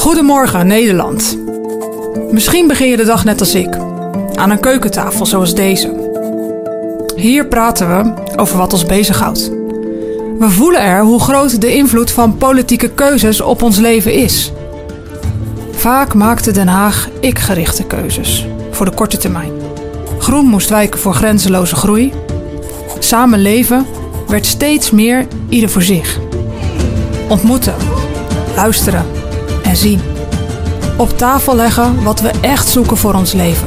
Goedemorgen Nederland. Misschien begin je de dag net als ik, aan een keukentafel zoals deze. Hier praten we over wat ons bezighoudt. We voelen er hoe groot de invloed van politieke keuzes op ons leven is. Vaak maakte Den Haag ik-gerichte keuzes voor de korte termijn. Groen moest wijken voor grenzeloze groei. Samenleven werd steeds meer ieder voor zich. Ontmoeten, luisteren en zien. Op tafel leggen wat we echt zoeken voor ons leven.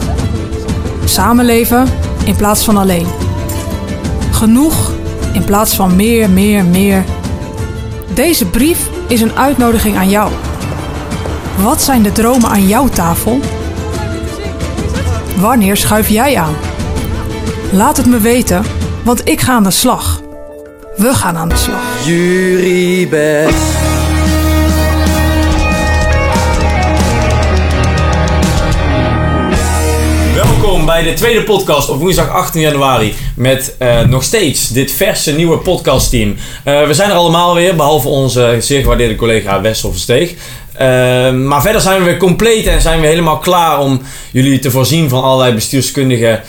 Samenleven in plaats van alleen. Genoeg in plaats van meer, meer, meer. Deze brief is een uitnodiging aan jou. Wat zijn de dromen aan jouw tafel? Wanneer schuif jij aan? Laat het me weten, want ik ga aan de slag. We gaan aan de slag. Jurybes. Welkom bij de tweede podcast op woensdag 18 januari met eh, nog steeds dit verse nieuwe podcastteam. Eh we zijn er allemaal weer, behalve onze zeer gewaardeerde collega Wessel Versteeg. Eh, maar verder zijn we weer compleet en zijn we helemaal klaar om jullie te voorzien van allerlei bestuurskundige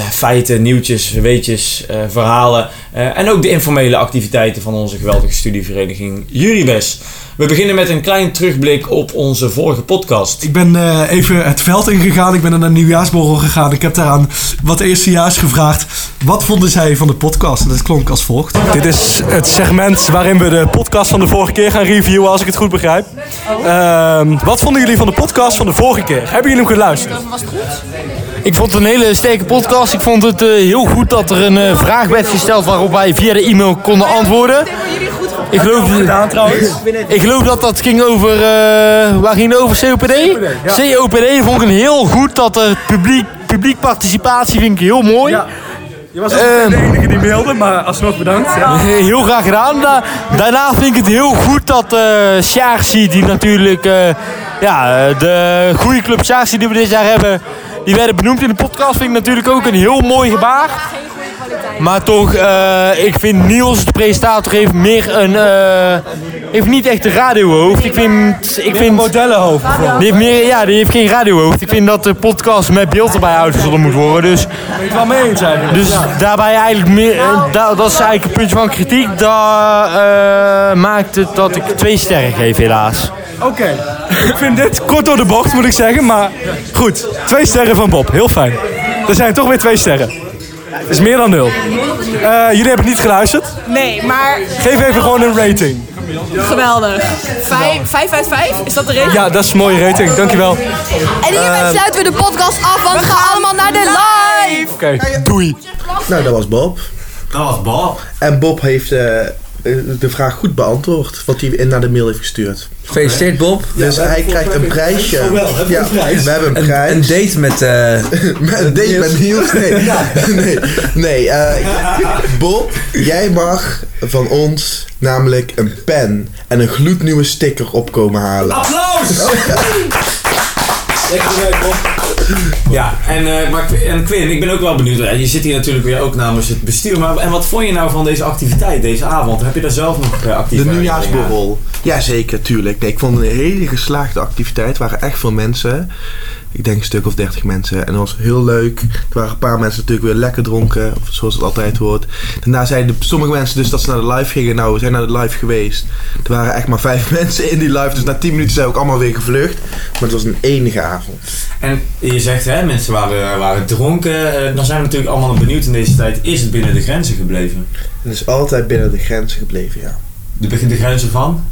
feiten, nieuwtjes, weetjes, eh, verhalen. eh, en ook de informele activiteiten van onze geweldige studievereniging Jurybes. We beginnen met een klein terugblik op onze vorige podcast. Ik ben eh, even het veld ingegaan. Ik ben naar een nieuwjaarsborrel gegaan. Ik heb daaraan wat eerstejaars gevraagd. Wat vonden zij van de podcast? En dat klonk als volgt. Dit is het segment waarin we de podcast van de vorige keer gaan reviewen, als ik het goed begrijp. Ehm, wat vonden jullie van de podcast van de vorige keer? Hebben jullie hem geluisterd? Ik vond het een hele sterke podcast. Ik vond het eh, heel goed dat er een eh, vraag werd gesteld waarop wij via de e-mail konden antwoorden. Ik geloof, ik geloof dat dat ging over. eh, waar ging het over? COPD? COPD vond ik een heel goed dat er publiek, publiek participatie vind ik heel mooi. Je was ook de enige die mailde, maar alsnog bedankt. Heel graag gedaan. Da- daarna vind ik het heel goed dat eh Sjaarsi, die natuurlijk eh, ja, eh, de goede club Sjaarsi die we dit jaar hebben, die werden benoemd in de podcast. Vind ik natuurlijk ook een heel mooi gebaar. Maar toch, eh, ik vind Niels, de presentator, heeft meer een. eh, heeft niet echt een radiohoofd. Ik vind. Ik vind modellenhoofd. die heeft meer, ja, die heeft geen radiohoofd. Ik vind dat de podcast met beeld erbij uitgezonden moet worden. Dus het wel mee eens eigenlijk? dus daarbij eigenlijk meer, eh, da- dat is eigenlijk een puntje van kritiek. Dat maakt het dat ik twee sterren geef, helaas. Oké. Ik vind dit kort door de bocht, moet ik zeggen. Maar goed, twee sterren van Bob. Heel fijn. Er zijn toch weer twee sterren. Het is meer dan nul. Eh, jullie hebben niet geluisterd. Nee, maar Geef even gewoon een rating. geweldig. Vijf, vijf uit vijf? Is dat de reden? Ja, dat is een mooie rating. Dankjewel. En hiermee sluiten we de podcast af, want we gaan allemaal naar de live. Oké, doei. Nou, dat was Bob. Dat was Bob. En Bob heeft eh, eh, de vraag goed beantwoord, wat hij in naar de mail heeft gestuurd. Gefeliciteerd Bob. Dus hij krijgt een prijsje. ja, we hebben een prijs. Een date met... eh, Met een date met Niels? Nee, nee, nee eh, Bob, jij mag van ons namelijk een pen en een gloednieuwe sticker opkomen halen. Applaus! Bob. Ja, en, eh, maar, en Quinn, ik ben ook wel benieuwd. Je zit hier natuurlijk weer ook namens het bestuur. Maar, en wat vond je nou van deze activiteit, deze avond? Heb je daar zelf nog uh, actief De nieuwjaarsborrel. Jazeker, tuurlijk. Nee, ik vond het een hele geslaagde activiteit. Er waren echt veel mensen. Ik denk een stuk of dertig mensen. En dat was heel leuk. Er waren een paar mensen natuurlijk weer lekker dronken. Of zoals het altijd hoort. Daarna zeiden de- sommige mensen dus dat ze naar de live gingen. Nou, we zijn naar de live geweest. Er waren echt maar vijf mensen in die live. Dus na tien minuten zijn we ook allemaal weer gevlucht. Maar het was een enige avond. En je zegt, hè, mensen waren, waren dronken. Eh, dan zijn we natuurlijk allemaal benieuwd in deze tijd. Is het binnen de grenzen gebleven? Het is altijd binnen de grenzen gebleven, ja. De, de grenzen van?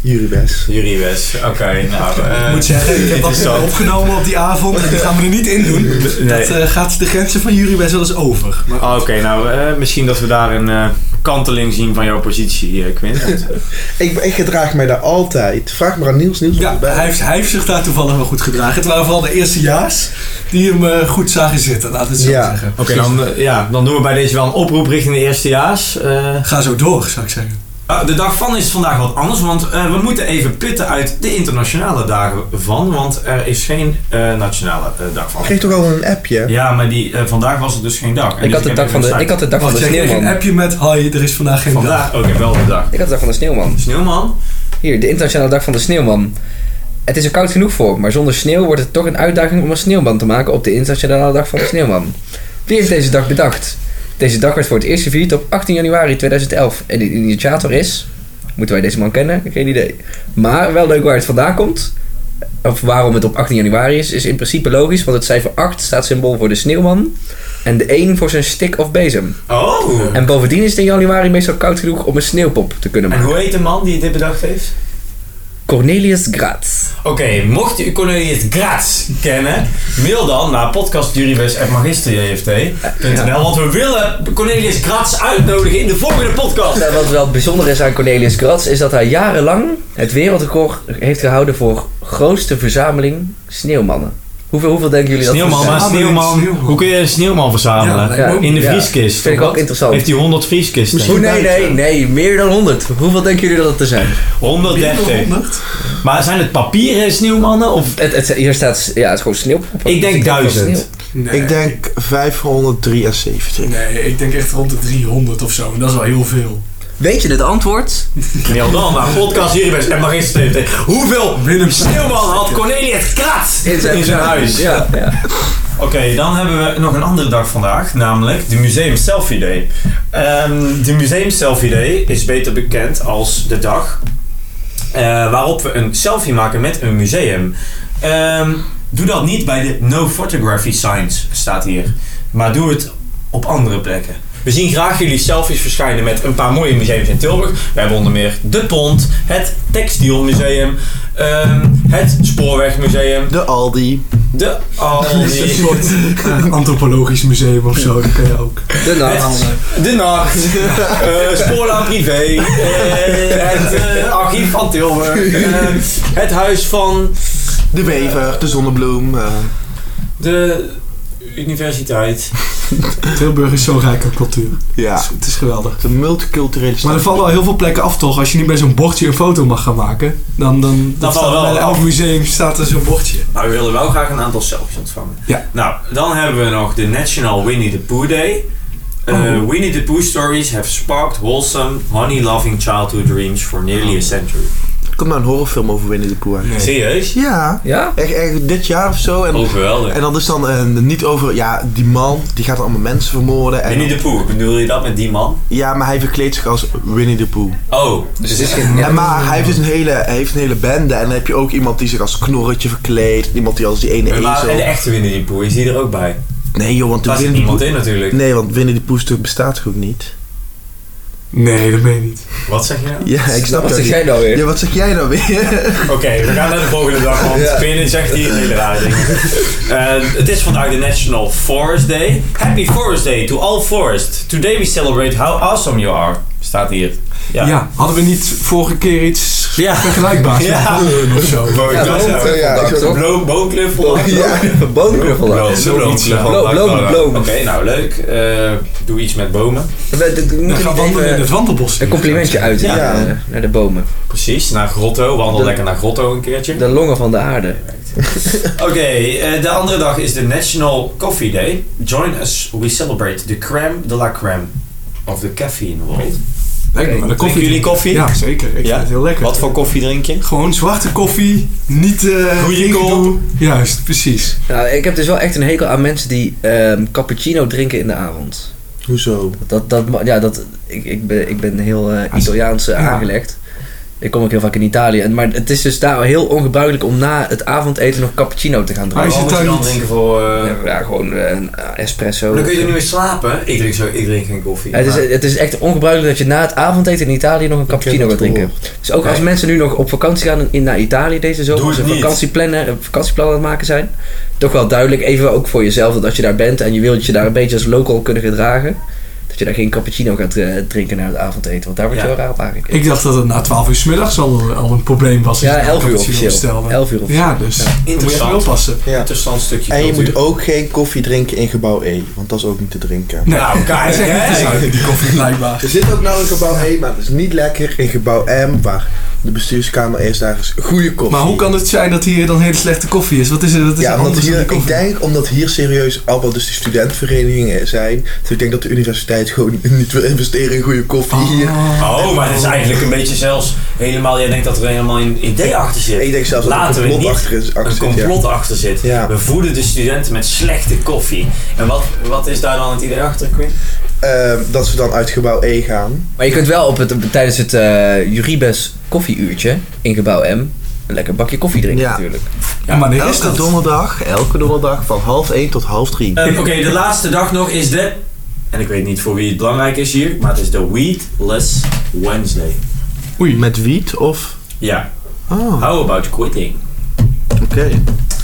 Jurybes. Jurybes. Oké, nou... eh, Ik moet zeggen, ik heb dat opgenomen op die avond. En die gaan we er niet in doen. Nee. Dat eh, gaat de grenzen van jullie best wel eens over. Maar Oh, Oké, nou, eh, misschien dat we daar een eh, kanteling zien van jouw positie, eh, Quinn. Ik, ik gedraag mij daar altijd. Vraag maar aan Niels. Niels Ja, hij heeft, hij heeft zich daar toevallig wel goed gedragen. Het waren vooral de eerstejaars die hem eh, goed zagen zitten, laten we het zo Ja. zeggen. Oké, dan, eh, ja, dan doen we bij deze wel een oproep richting de eerstejaars. Eh Ga zo door, zou ik zeggen. Ah, de dag van is vandaag wat anders, want eh, we moeten even putten uit de internationale dagen van, want er is geen eh, nationale eh, dag van. Ik kreeg toch al een appje? Ja, maar die, eh, vandaag was het dus geen dag. En ik, dus had de dag van de, ik had de dag van de jij kreeg een sneeuwman. appje met... Hoi, er is vandaag geen Vandaag, dag. oké, wel de dag. Ik had de dag van de sneeuwman. Sneeuwman? Hier, de internationale dag van de sneeuwman. Het is er koud genoeg voor, maar zonder sneeuw wordt het toch een uitdaging om een sneeuwman te maken op de internationale dag van de sneeuwman. Wie heeft deze dag bedacht? Deze dag werd voor het eerst gevierd op 18 januari 2011 en de initiator is... Moeten wij deze man kennen? Geen idee. Maar wel leuk waar het vandaan komt. Of waarom het op 18 januari is, is in principe logisch, want het cijfer 8 staat symbool voor de sneeuwman en de 1 voor zijn stick of bezem. Oh! En bovendien is het in januari meestal koud genoeg om een sneeuwpop te kunnen En maken. hoe heet de man die dit bedacht heeft? Cornelius Gratz. Oké, mocht u Cornelius Gratz kennen, mail dan naar podcastjurybus.magisterjft.nl Want we willen Cornelius Gratz uitnodigen in de volgende podcast. Nou, wat wel bijzonder is aan Cornelius Gratz is dat hij jarenlang het wereldrecord heeft gehouden voor grootste verzameling sneeuwmannen. Hoeveel, hoeveel denken jullie dat Sneeuwman, het maar zijn? sneeuwman. Hoe kun je een sneeuwman verzamelen? Ja, in de ja. vrieskist. Vind ik ook wat? interessant. Heeft hij 100 vrieskisten? Nee, nee, nee, meer dan 100. Hoeveel denken jullie dat het er zijn? 130. Maar zijn het papieren sneeuwmannen? Of? Het, het, hier staat, ja, het is gewoon sneeuw. Ik denk duizend. Ik denk 573. Nee, ik denk echt rond de 300 of zo. En dat is wel heel veel. Weet je het antwoord? Mail dan naar podcast Jurybus en Magisterjft. Hoeveel sneeuwman had Cornelius Gratz in zijn, huis? Ja, ja. Oké, dan hebben we nog een andere dag vandaag, namelijk de Museum Selfie Day. Ehm, de Museum Selfie Day is beter bekend als de dag eh, waarop we een selfie maken met een museum. Ehm, doe dat niet bij de No Photography Signs, staat hier. Maar doe het op andere plekken. We zien graag jullie selfies verschijnen met een paar mooie museums in Tilburg. We hebben onder meer De Pont, het Textielmuseum, ehm, het Spoorwegmuseum, De Aldi. de Een Aldi, soort eh, antropologisch museum of zo, dat kun je ook. De nacht. De Nacht, eh Spoorlaan Privé, eh, het Archief van Tilburg, het Huis van De Wever, de Zonnebloem. eh. de Universiteit. Tilburg is zo rijk aan cultuur. ja, Het is, het is geweldig. de multiculturele Maar stad. er vallen al heel veel plekken af toch? Als je niet bij zo'n bordje een foto mag gaan maken, dan, dan dat staat wel bij elk museum staat er zo'n bordje. Maar we willen wel graag een aantal selfies ontvangen. Ja. Nou, dan hebben we nog de National Winnie the Pooh Day. Uh, Oh. Winnie the Pooh stories have sparked wholesome, honey-loving childhood dreams for nearly a century. Komt nou een horrorfilm over Winnie the Pooh eigenlijk. Serieus? Ja, Ja? echt, echt dit jaar of zo. En, geweldig. en dat is dan eh, niet over, ja, die man, die gaat allemaal mensen vermoorden. En, Winnie the Pooh, bedoel je dat met die man? Ja, maar hij verkleedt zich als Winnie the Pooh. Oh, Dus het is geen... Ja, En maar hij heeft dus een hele, hij heeft een hele bende. En dan heb je ook iemand die zich als knorretje verkleedt. Iemand die als die ene maar, ezel. en de echte Winnie the Pooh, is die er ook bij? Nee joh, want de Daar zit Winnie the niemand Pooh... in natuurlijk. Nee, want Winnie the Pooh stuk bestaat toch ook niet? Nee, dat meen je niet. Wat zeg je nou? Ja, ik snap Wat zeg niet. jij nou weer? Ja, wat zeg jij nou weer? Oké, we gaan naar de volgende dag, want Ja. binnen zegt hij hele rare dingen. Eh, het is vandaag de National Forest Day. Happy Forest Day to all forests. Today we celebrate how awesome you are. Staat hier. Ja. Ja. hadden we niet vorige keer iets Ja. vergelijkbaars Ja. of zo? Ja, Boomknuffel. Ja. Boomknuffel. Bloom- bloom. Oké, nou leuk. Eh, doe iets met bomen. We, Dan gaan wandelen in het wandelbos. een complimentje uit Ja. naar, de- naar de bomen. Precies, naar Grotto. Wandel De- lekker naar Grotto een keertje. De longen van de aarde. Oké, eh, de andere dag is de National Coffee Day. Join us, we celebrate the crème de la crème of the caffeine world. Een Drinken jullie koffie? Ja, zeker. Ik Ja? vind het heel lekker. Wat voor koffie drink je? Gewoon zwarte koffie, niet eh Goeie ingedoe. Juist, precies. Nou, ik heb dus wel echt een hekel aan mensen die ehm, cappuccino drinken in de avond. Hoezo? Dat, dat, ja, dat, ik, ik, ben, ik ben heel eh, Als- Italiaans ja. aangelegd. Ik kom ook heel vaak in Italië. En- Maar het is dus daar heel ongebruikelijk om na het avondeten nog cappuccino te gaan Maar drinken. is Wat het moet je dan dan niet- drinken voor... eh, Ja, ja, gewoon eh, een eh, espresso. maar dan kun je er niet meer slapen. Ik drink, zo, ik drink geen koffie. Het is, maar- het is echt ongebruikelijk dat je na het avondeten in Italië nog een cappuccino gaat drinken. Dus ook als mensen nu nog op vakantie gaan in, naar Italië deze zomer, ze vakantieplannen, een vakantieplan aan het maken zijn, toch wel duidelijk, even ook voor jezelf, dat als je daar bent en je wilt je daar een beetje als local kunnen gedragen, dat je daar geen cappuccino gaat eh, drinken na het avondeten, want daar word je Ja. wel raar op aangekeken. Ik dacht dat het na 12 uur 's middags al, al een probleem was. Ja, als je 11 uur cappuccino officieel. bestelde. 11 uur officieel. Ja, dus. Dan moet je Interessant. oppassen. Ja. Interessant stukje En je cultuur. moet ook geen koffie drinken in gebouw E, want dat is ook niet te drinken. Nou, hè. zuipen, die koffie blijkbaar. Er zit ook nou in gebouw E, maar dat is niet lekker in gebouw M, waar de bestuurskamer is, daar is goede koffie. Maar hoe kan het zijn dat hier dan hele slechte koffie is? Wat is er, wat is Ja, omdat anders dan hier, ik denk omdat hier serieus allemaal dus die studentenverenigingen zijn. Dus ik denk dat de universiteit gewoon niet wil investeren in goede koffie hier. Oh, maar het is eigenlijk een beetje zelfs helemaal... Jij denkt dat er helemaal een idee achter zit. Ik denk zelfs dat er een complot achter is- achter een ja. complot achter zit. Ja. We voeden de studenten met slechte koffie. En wat, wat is daar dan het idee achter, Quinn? Ehm, dat ze dan uit gebouw E gaan. Maar je kunt wel op het, tijdens het eh Juribes koffieuurtje in gebouw M een lekker bakje koffie drinken Ja. natuurlijk. Ja, maar is Elke dat? donderdag, elke donderdag van half 1 tot half 3. Ehm, Oké, de laatste dag nog is de... En ik weet niet voor wie het belangrijk is hier, maar het is de Weedless Wednesday. Met wiet of... Ja. Oh, oké. How about quitting?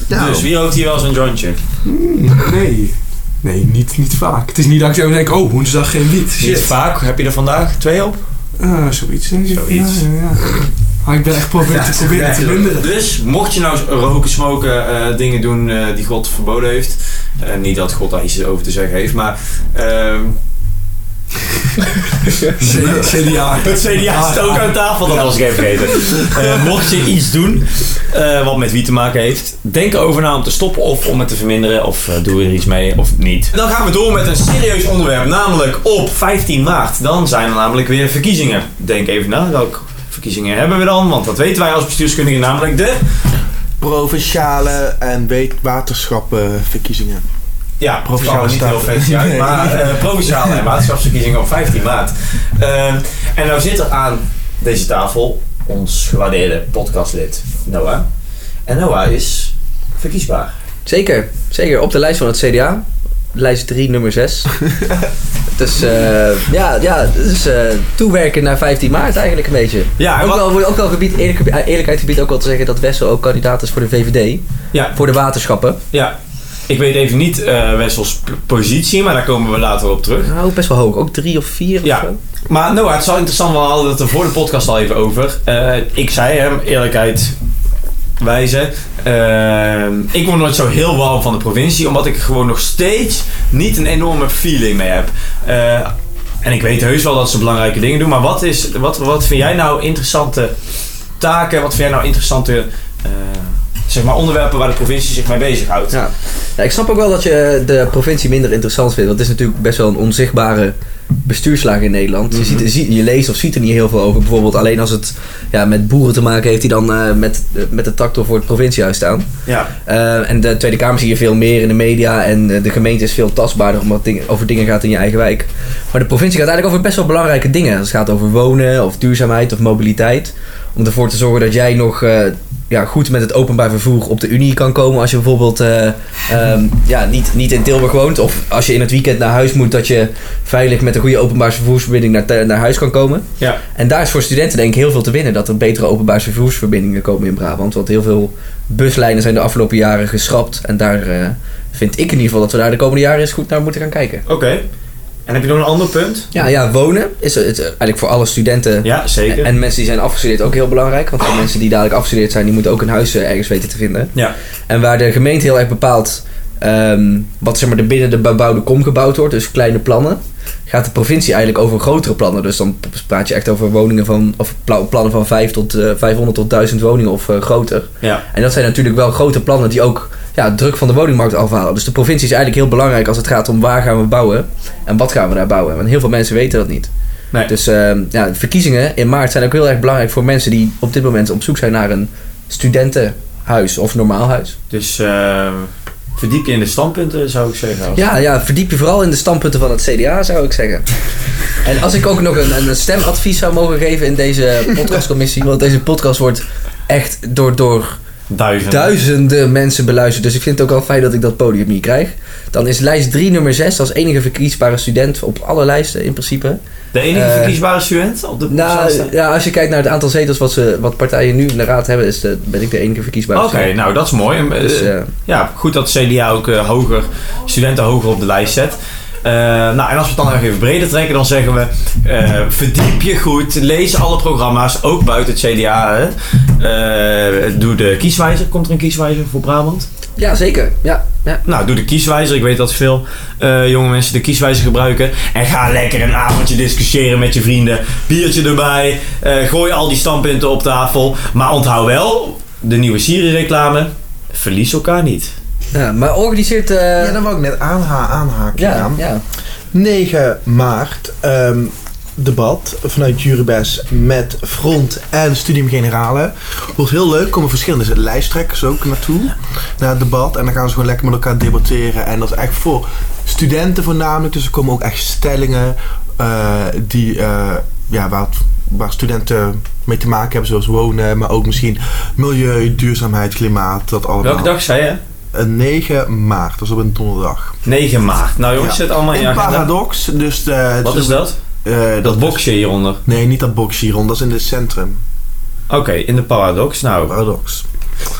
Nou, Dus wie rookt hier wel eens een jointje? Nee. Nee, niet, niet vaak. Het is niet dat ik zo denk, oh, woensdag geen wiet. Niet Shit. vaak. Heb je er vandaag twee op? Ah, zoiets denk ik. Zoiets. Ja, ja, ja. Maar ik ben echt proberen te, proberen te minderen. Dus mocht je nou roken, smoken, eh, dingen doen eh, die God verboden heeft. niet dat God daar iets over te zeggen heeft, maar... ehm, C- CDA. Het CDA zit ook aan tafel, dat was ik even vergeten. Mocht je iets doen eh, wat met wie te maken heeft, denk erover na om te stoppen of om het te verminderen. Of eh, doe er iets mee of niet. Dan gaan we door met een serieus onderwerp, namelijk op 15 maart. Dan zijn er namelijk weer verkiezingen. Denk even na, welke verkiezingen hebben we dan? Want dat weten wij als bestuurskundigen, namelijk de... provinciale en waterschappenverkiezingen. Ja, Provinciale niet heel fancy uit, maar eh, provinciale en waterschapsverkiezingen op 15 maart. Ehm, en nou zit er aan deze tafel ons gewaardeerde podcastlid Noah. En Noah is verkiesbaar. Zeker, zeker. Op de lijst van het CDA. Lijst 3, nummer 6. dus eh, ja, ja, dus eh, toewerken naar 15 maart eigenlijk een beetje. Ja, ook, wat- wel, ook wel gebied, eerlijk, eerlijkheid gebied ook wel te zeggen dat Wessel ook kandidaat is voor de VVD. Ja, Voor de waterschappen. ja. Ik weet even niet eh Wessels positie, maar daar komen we later op terug. Nou, ook best wel hoog. Ook 3 of 4 of zo. Maar Noah, het is wel interessant, we hadden het er voor de podcast al even over. Eh, ik zei hem, eerlijkheid wijze. eh, ik word nooit zo heel warm van de provincie, omdat ik gewoon nog steeds niet een enorme feeling mee heb. Eh, en ik weet heus wel dat ze belangrijke dingen doen, maar wat, is, wat, wat vind jij nou interessante taken? Wat vind jij nou interessante zeg maar onderwerpen waar de provincie zich mee bezighoudt? Ja. Ja, ik snap ook wel dat je de provincie minder interessant vindt. Want het is natuurlijk best wel een onzichtbare bestuurslaag in Nederland. je, je, ziet- je leest of ziet er niet heel veel over. Bijvoorbeeld alleen als het ja, met boeren te maken heeft die dan eh, met, met de tractor voor het provinciehuis staan. Ja. Eh, en de Tweede Kamer zie je veel meer in de media. En eh, de gemeente is veel tastbaarder omdat het over dingen gaat in je eigen wijk. Maar de provincie gaat eigenlijk over best wel belangrijke dingen. Als het gaat over wonen of duurzaamheid of mobiliteit. Om ervoor te zorgen dat jij nog eh, ja, goed met het openbaar vervoer op de Unie kan komen. Als je bijvoorbeeld eh, ehm, ja, niet, niet in Tilburg woont. Of als je in het weekend naar huis moet. Dat je veilig met een goede openbaar vervoersverbinding naar, naar huis kan komen. Ja. En daar is voor studenten denk ik heel veel te winnen. Dat er betere openbaar vervoersverbindingen komen in Brabant. Want heel veel buslijnen zijn de afgelopen jaren geschrapt. En daar eh, vind ik in ieder geval dat we daar de komende jaren eens goed naar moeten gaan kijken. Oké. En heb je nog een ander punt? Ja, ja wonen is het, eigenlijk voor alle studenten Ja, zeker. en mensen die zijn afgestudeerd ook heel belangrijk. Want voor mensen die dadelijk afgestudeerd zijn, die moeten ook een huis eh, ergens weten te vinden. Ja. En waar de gemeente heel erg bepaalt ehm, wat zeg maar, er binnen de bebouwde kom gebouwd wordt, dus kleine plannen, gaat de provincie eigenlijk over grotere plannen. Dus dan praat je echt over woningen van, of pla- plannen van 5 tot, eh, 500 tot 1000 woningen of eh, groter. Ja. En dat zijn natuurlijk wel grote plannen die ook ja, druk van de woningmarkt afhalen. Dus de provincie is eigenlijk heel belangrijk als het gaat om waar gaan we bouwen en wat gaan we daar bouwen. Want heel veel mensen weten dat niet. Nee. Dus ehm, ja, de verkiezingen in maart zijn ook heel erg belangrijk voor mensen die op dit moment op zoek zijn naar een studentenhuis of normaal huis. Dus eh, verdiep je in de standpunten, zou ik zeggen. Ja, ja, verdiep je vooral in de standpunten van het CDA, zou ik zeggen. En als ik ook nog een, een stemadvies zou mogen geven in deze podcastcommissie, want deze podcast wordt echt door, door Duizend. duizenden mensen beluisterd. Dus ik vind het ook wel fijn dat ik dat podium hier krijg. Dan is lijst 3 nummer 6 als enige verkiesbare student op alle lijsten in principe. De enige Eh, verkiesbare student op de Nou, ja, als je kijkt naar het aantal zetels wat, ze, wat partijen nu in de raad hebben, is de, ben ik de enige verkiesbare Oké, nou dat is mooi. En, eh, Dus, eh, ja, goed dat CDA ook hoger, studenten hoger op de lijst zet. Eh, nou, en als we het dan nog even breder trekken, dan zeggen we: eh, verdiep je goed, lees alle programma's, ook buiten het CDA. Hè. Eh, doe de kieswijzer. Komt er een kieswijzer voor Brabant? Ja, zeker. Ja, ja. Nou, doe de kieswijzer. Ik weet dat veel jonge mensen de kieswijzer gebruiken. En ga lekker een avondje discussiëren met je vrienden. Biertje erbij. gooi al die standpunten op tafel. Maar onthoud wel, de nieuwe Siri-reclame. Verlies elkaar niet. Ja maar organiseert... eh, Ja, dan wou ik net aanha aanhaken. ja, ja. ja. 9 maart, ehm, debat vanuit Juribes met Front en Studium Generale. Wordt heel leuk, komen verschillende lijsttrekkers ook naartoe, naar het debat. En dan gaan ze gewoon lekker met elkaar debatteren. En dat is echt voor studenten voornamelijk, dus er komen ook echt stellingen eh, die, eh, ja, waar, waar studenten mee te maken hebben, zoals wonen, maar ook misschien milieu, duurzaamheid, klimaat, dat allemaal. Welke dag zei je? Eh, 9 maart, dat is op een donderdag. 9 maart. Nou jongens, Ja. zet allemaal in je In agenda. Paradox, dus... eh, Wat is dat? eh, Dat is- boxje hieronder. Nee, niet dat boxje hieronder, dat is in het centrum. Oké, in de paradox. Nou, Paradox.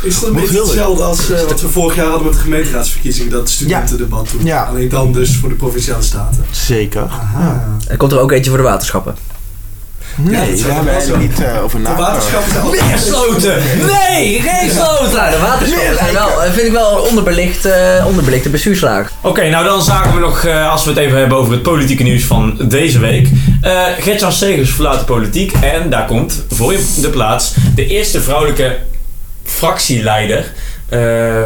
Is dat een beetje hetzelfde als eh, wat we vorig jaar hadden met de gemeenteraadsverkiezing, dat studentendebat toen? Ja. Alleen dan dus voor de Provinciale Staten. Zeker. Aha. Er komt er ook eentje voor de waterschappen. Nee, daar hebben wij zo. niet eh, over De nagedacht. waterschappen zijn altijd- Neersloten! Nee, geen sloten! Nou, de waterschappen zijn wel, vind ik wel een onderbelicht, eh, onderbelichte bestuurslaag. Oké, nou dan zagen we nog, eh, als we het even hebben over het politieke nieuws van deze week. Eh Gertjan Segers verlaat de politiek en daar komt voor je de plaats de eerste vrouwelijke fractieleider eh,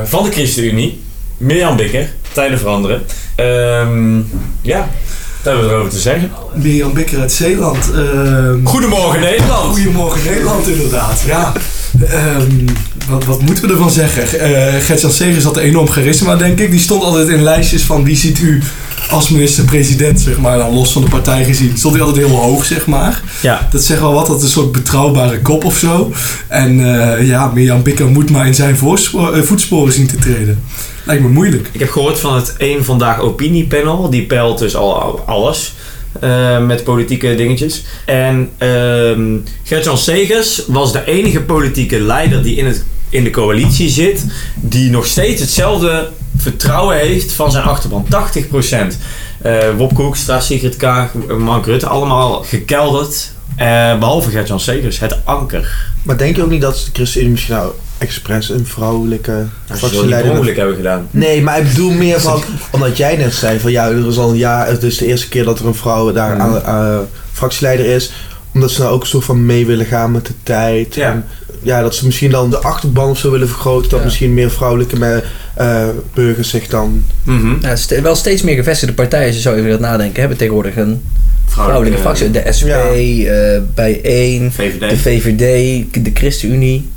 van de ChristenUnie, Mirjam Bikker, tijden veranderen. Ehm, ja, hebben we erover te zeggen? Mirjam Bikker uit Zeeland. ehm, Goedemorgen Nederland! Goedemorgen Nederland, inderdaad. Ja. Ehm, wat, wat moeten we ervan zeggen? Eh Gert-Jan Segers had een enorm charisma, denk ik. Die stond altijd in lijstjes van wie ziet u als minister-president, zeg maar. Dan los van de partij gezien. Stond hij altijd heel hoog, zeg maar. Ja, Dat zegt wel wat, dat is een soort betrouwbare kop of zo. En eh, ja, Mirjam Bikker moet maar in zijn eh, voetsporen zien te treden. Lijkt me moeilijk. ik heb gehoord van het één Vandaag Opiniepanel. Die peilt dus al al alles. eh, met politieke dingetjes. En ehm Gert-Jan Segers was de enige politieke leider die in, het, in de coalitie zit. Die nog steeds hetzelfde vertrouwen heeft van zijn achterban. 80%. Eh Wopke Hoekstra, Sigrid Kaag, Mark Rutte. Allemaal gekelderd. Eh, behalve Gert-Jan Segers. Het anker. Maar denk je ook niet dat ChristenUnie misschien nou expres een vrouwelijke niet fractieleider... ongeluk hebben gedaan. Nee, maar ik bedoel meer van, omdat jij net zei van ja, er is al een jaar, het is de eerste keer dat er een vrouw daar Mhm. aan, eh, fractieleider is. Omdat ze nou ook een soort van mee willen gaan met de tijd. Ja. En, ja, dat ze misschien dan de achterban of zo willen vergroten. Dat Ja. misschien meer vrouwelijke me- eh, burgers zich dan... Mhm. Ja, wel steeds meer gevestigde partijen, als je zo even gaat nadenken, hebben tegenwoordig een vrouwelijke fractie. De SP, Ja. eh Bijeen, VVD. de VVD, de ChristenUnie.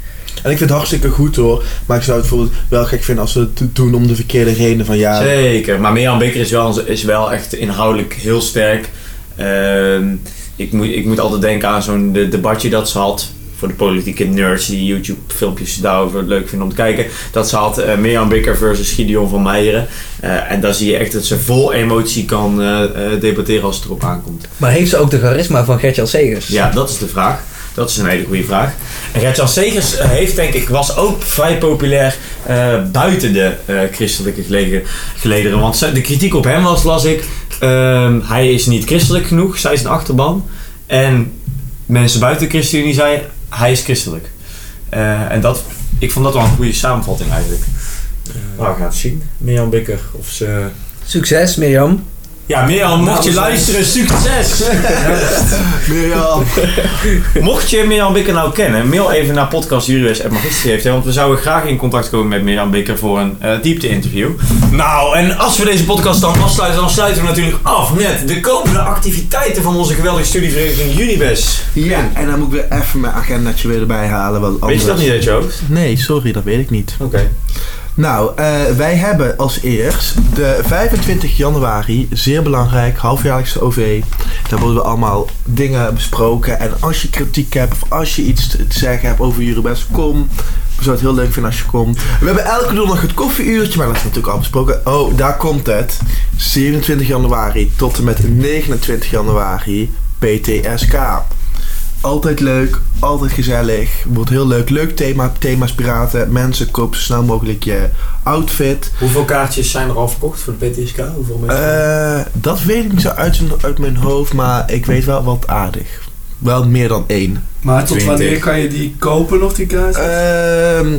En ik vind het hartstikke goed hoor. Maar ik zou het bijvoorbeeld wel gek vinden als ze het doen om de verkeerde reden van ja... Zeker, maar Mirjam Bikker is wel, is wel echt inhoudelijk heel sterk. Ehm, ik, moet, ik moet altijd denken aan zo'n de, debatje dat ze had. Voor de politieke nerds die YouTube-filmpjes daarover leuk vinden om te kijken. Dat ze had Mirjam Bikker versus Gideon van Meijeren. Eh, en daar zie je echt dat ze vol emotie kan eh, debatteren als het erop aankomt. Maar heeft ze ook de charisma van Gertjan Segers? Ja, dat is de vraag. Dat is een hele goede vraag. En Gert-Jan Segers heeft, denk ik, was ook vrij populair buiten de christelijke gelederen. Want de kritiek op hem was, las ik, ehm, hij is niet christelijk genoeg, zij is een achterban. En mensen buiten de ChristenUnie zeiden, hij is christelijk. Eh, en dat, ik vond dat wel een goede samenvatting eigenlijk. nou, we gaan het zien. Mirjam Bikker of ze... Succes Mirjam. Ja, Mirjam, mocht je luisteren, succes! Mirjam. Mocht je Mirjam Bikker nou kennen, mail even naar podcastjuryws.magister want we zouden graag in contact komen met Mirjam Bikker voor een eh, diepte-interview. Nou, en als we deze podcast dan afsluiten, dan sluiten we natuurlijk af met de komende activiteiten van onze geweldige studievereniging Unibes. Ja, en dan moet ik weer even mijn agendaatje weer erbij halen. Want Weet je dat anders- niet uit je hoofd? Nee, sorry, dat weet ik niet. Oké. Nou, eh, wij hebben als eerst de 25 januari, zeer belangrijk, halfjaarlijkse OV. Daar worden we allemaal dingen besproken. En als je kritiek hebt of als je iets te zeggen hebt over Juribes, kom. We zouden het heel leuk vinden als je komt. We hebben elke donderdag het koffieuurtje, maar dat is natuurlijk al besproken. Oh, daar komt het. 27 januari tot en met 29 januari, PTSK. Altijd leuk, altijd gezellig. Wordt heel leuk. Leuk thema, thema's praten. Mensen, koop zo snel mogelijk je outfit. Hoeveel kaartjes zijn er al verkocht voor de PTSK? Hoeveel mensen? Eh, dat weet ik niet zo uit, uit mijn hoofd, maar ik weet wel wat aardig. wel meer dan één. Maar tot 20. wanneer kan je die kopen nog, die kaart? Ehm,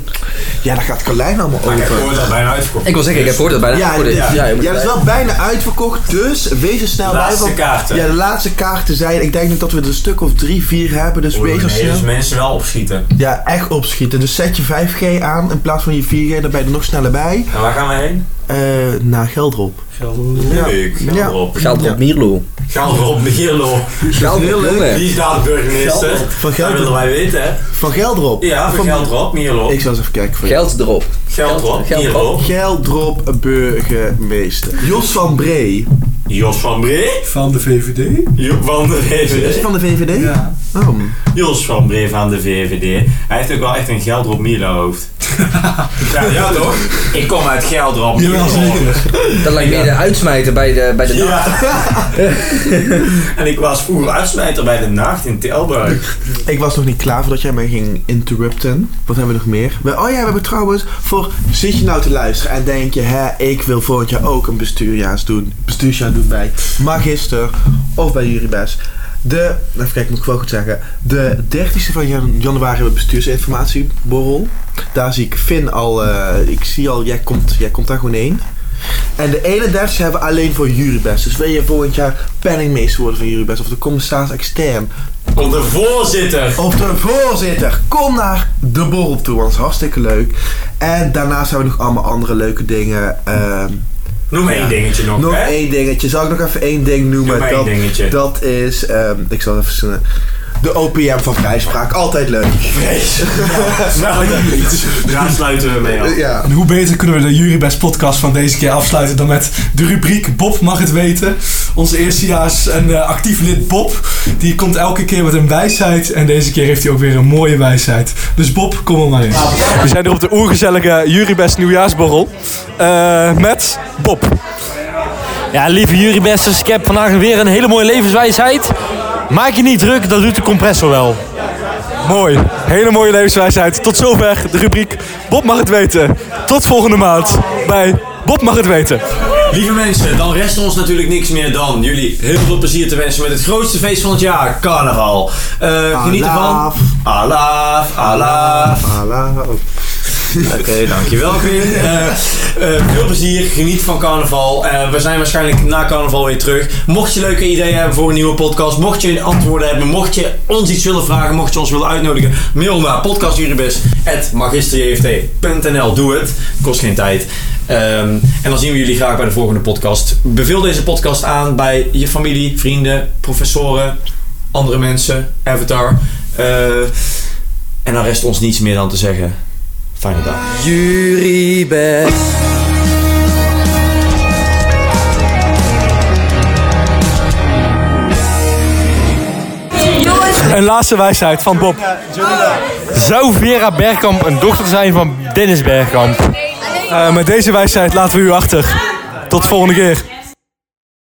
ja, daar gaat Carlijn allemaal Maar ik heb over. gehoord dat het bijna uitverkocht Ik wil zeggen, ik heb gehoord dat bijna Ja, voor dit. ja, je moet ja, dat is wel bijna uitverkocht, dus wees er snel De bij. laatste kaarten. Ja, de laatste kaarten zijn. Ik denk nu dat we er een stuk of drie, vier hebben, dus wees er Nee, snel. dus mensen wel opschieten. Ja, echt opschieten. Dus zet je 5G aan in plaats van je 4G, dan ben je er nog sneller bij. En waar gaan we heen? Eh naar Geldrop. Ja. Leuk. Geld Ja. erop. Geld op Mierlo. Geld erop, Mierlo. Geld op, jongen. Wie is daar de burgemeester? Van Dat Geld willen wij weten, hè? Van Geldrop. Ja, voor Van- geld erop, Mierlo. Ik zal eens even kijken voor je. Geld erop. Geld erop, Geld Mierlo. Geldrop burgemeester. Jos van Bree. Jos van Bree. Van de VVD? Jo- Van de Is hij VVD. van de VVD? Ja. Oh. Jos van Bree van de VVD. Hij heeft ook wel echt een geld erop Mierlo hoofd. Ja, ja toch? Ik kom uit geld erop Jawel, zeker. Dat lijkt meer de uitsmijter bij de, bij de nacht. Ja. en ik was vroeger uitsmijter bij de nacht in Tilburg. Ik was nog niet klaar voordat jij mij ging interrupten. Wat hebben we nog meer? We, oh ja, we hebben trouwens voor... Zit je nou te luisteren en denk je... Hè, ik wil volgend jaar ook een bestuurjaars doen, bestuursjaar doen bij Magister of bij Juribes. De, even kijken, moet ik wel goed zeggen. De 30ste van jan- januari hebben we bestuursinformatieborrel. Daar zie ik Finn al... eh, ik zie al, jij komt, jij komt daar gewoon heen. En de 31 hebben we alleen voor Juribes. Dus wil je volgend jaar penningmeester worden van Juribes of de commissaris extern Op de voorzitter. of de voorzitter, kom naar de borrel toe, want het is hartstikke leuk. En daarnaast hebben we nog allemaal andere leuke dingen. Ehm, Noem één dingetje nog, nog hè? één dingetje, zal ik nog even één ding noemen? Noem één dat, dingetje. dat is, ehm, ik zal even. De OPM van vrijspraak, altijd leuk. Vrees. Nou, daar sluiten we mee af. Ja. En hoe beter kunnen we de Jurybest podcast van deze keer afsluiten dan met de rubriek Bob mag het weten. Onze eerstejaars en eh, actief lid Bob, die komt elke keer met een wijsheid en deze keer heeft hij ook weer een mooie wijsheid. Dus Bob, kom er maar in. We zijn er op de oergezellige Jurybest nieuwjaarsborrel eh, met Bob. Ja, lieve jurybesters, ik heb vandaag weer een hele mooie levenswijsheid. Maak je niet druk, dat doet de compressor wel. Mooi, hele mooie levenswijsheid. Tot zover de rubriek Bob mag het weten. Tot volgende maand bij Bob mag het weten. Lieve mensen, dan rest ons natuurlijk niks meer dan jullie heel veel plezier te wensen met het grootste feest van het jaar, carnaval. Eh geniet ervan. Alaaf. Alaaf, alaaf. Oké, dankjewel Quinn. Eh, veel plezier, geniet van carnaval. We zijn waarschijnlijk na carnaval weer terug. Mocht je leuke ideeën hebben voor een nieuwe podcast, mocht je antwoorden hebben, mocht je ons iets willen vragen, mocht je ons willen uitnodigen, mail naar podcastjuribes.magisterjft.nl. Doe het, kost geen tijd. Ehm, en dan zien we jullie graag bij de volgende podcast. Beveel deze podcast aan bij je familie, vrienden, professoren, andere mensen, Avatar. Eh, en dan rest ons niets meer dan te zeggen. Fijne dag. Jurybes. Een laatste wijsheid van Bob. Zou Vera Bergkamp een dochter zijn van Dennis Bergkamp? Eh, met deze wijsheid laten we u achter. Tot de volgende keer.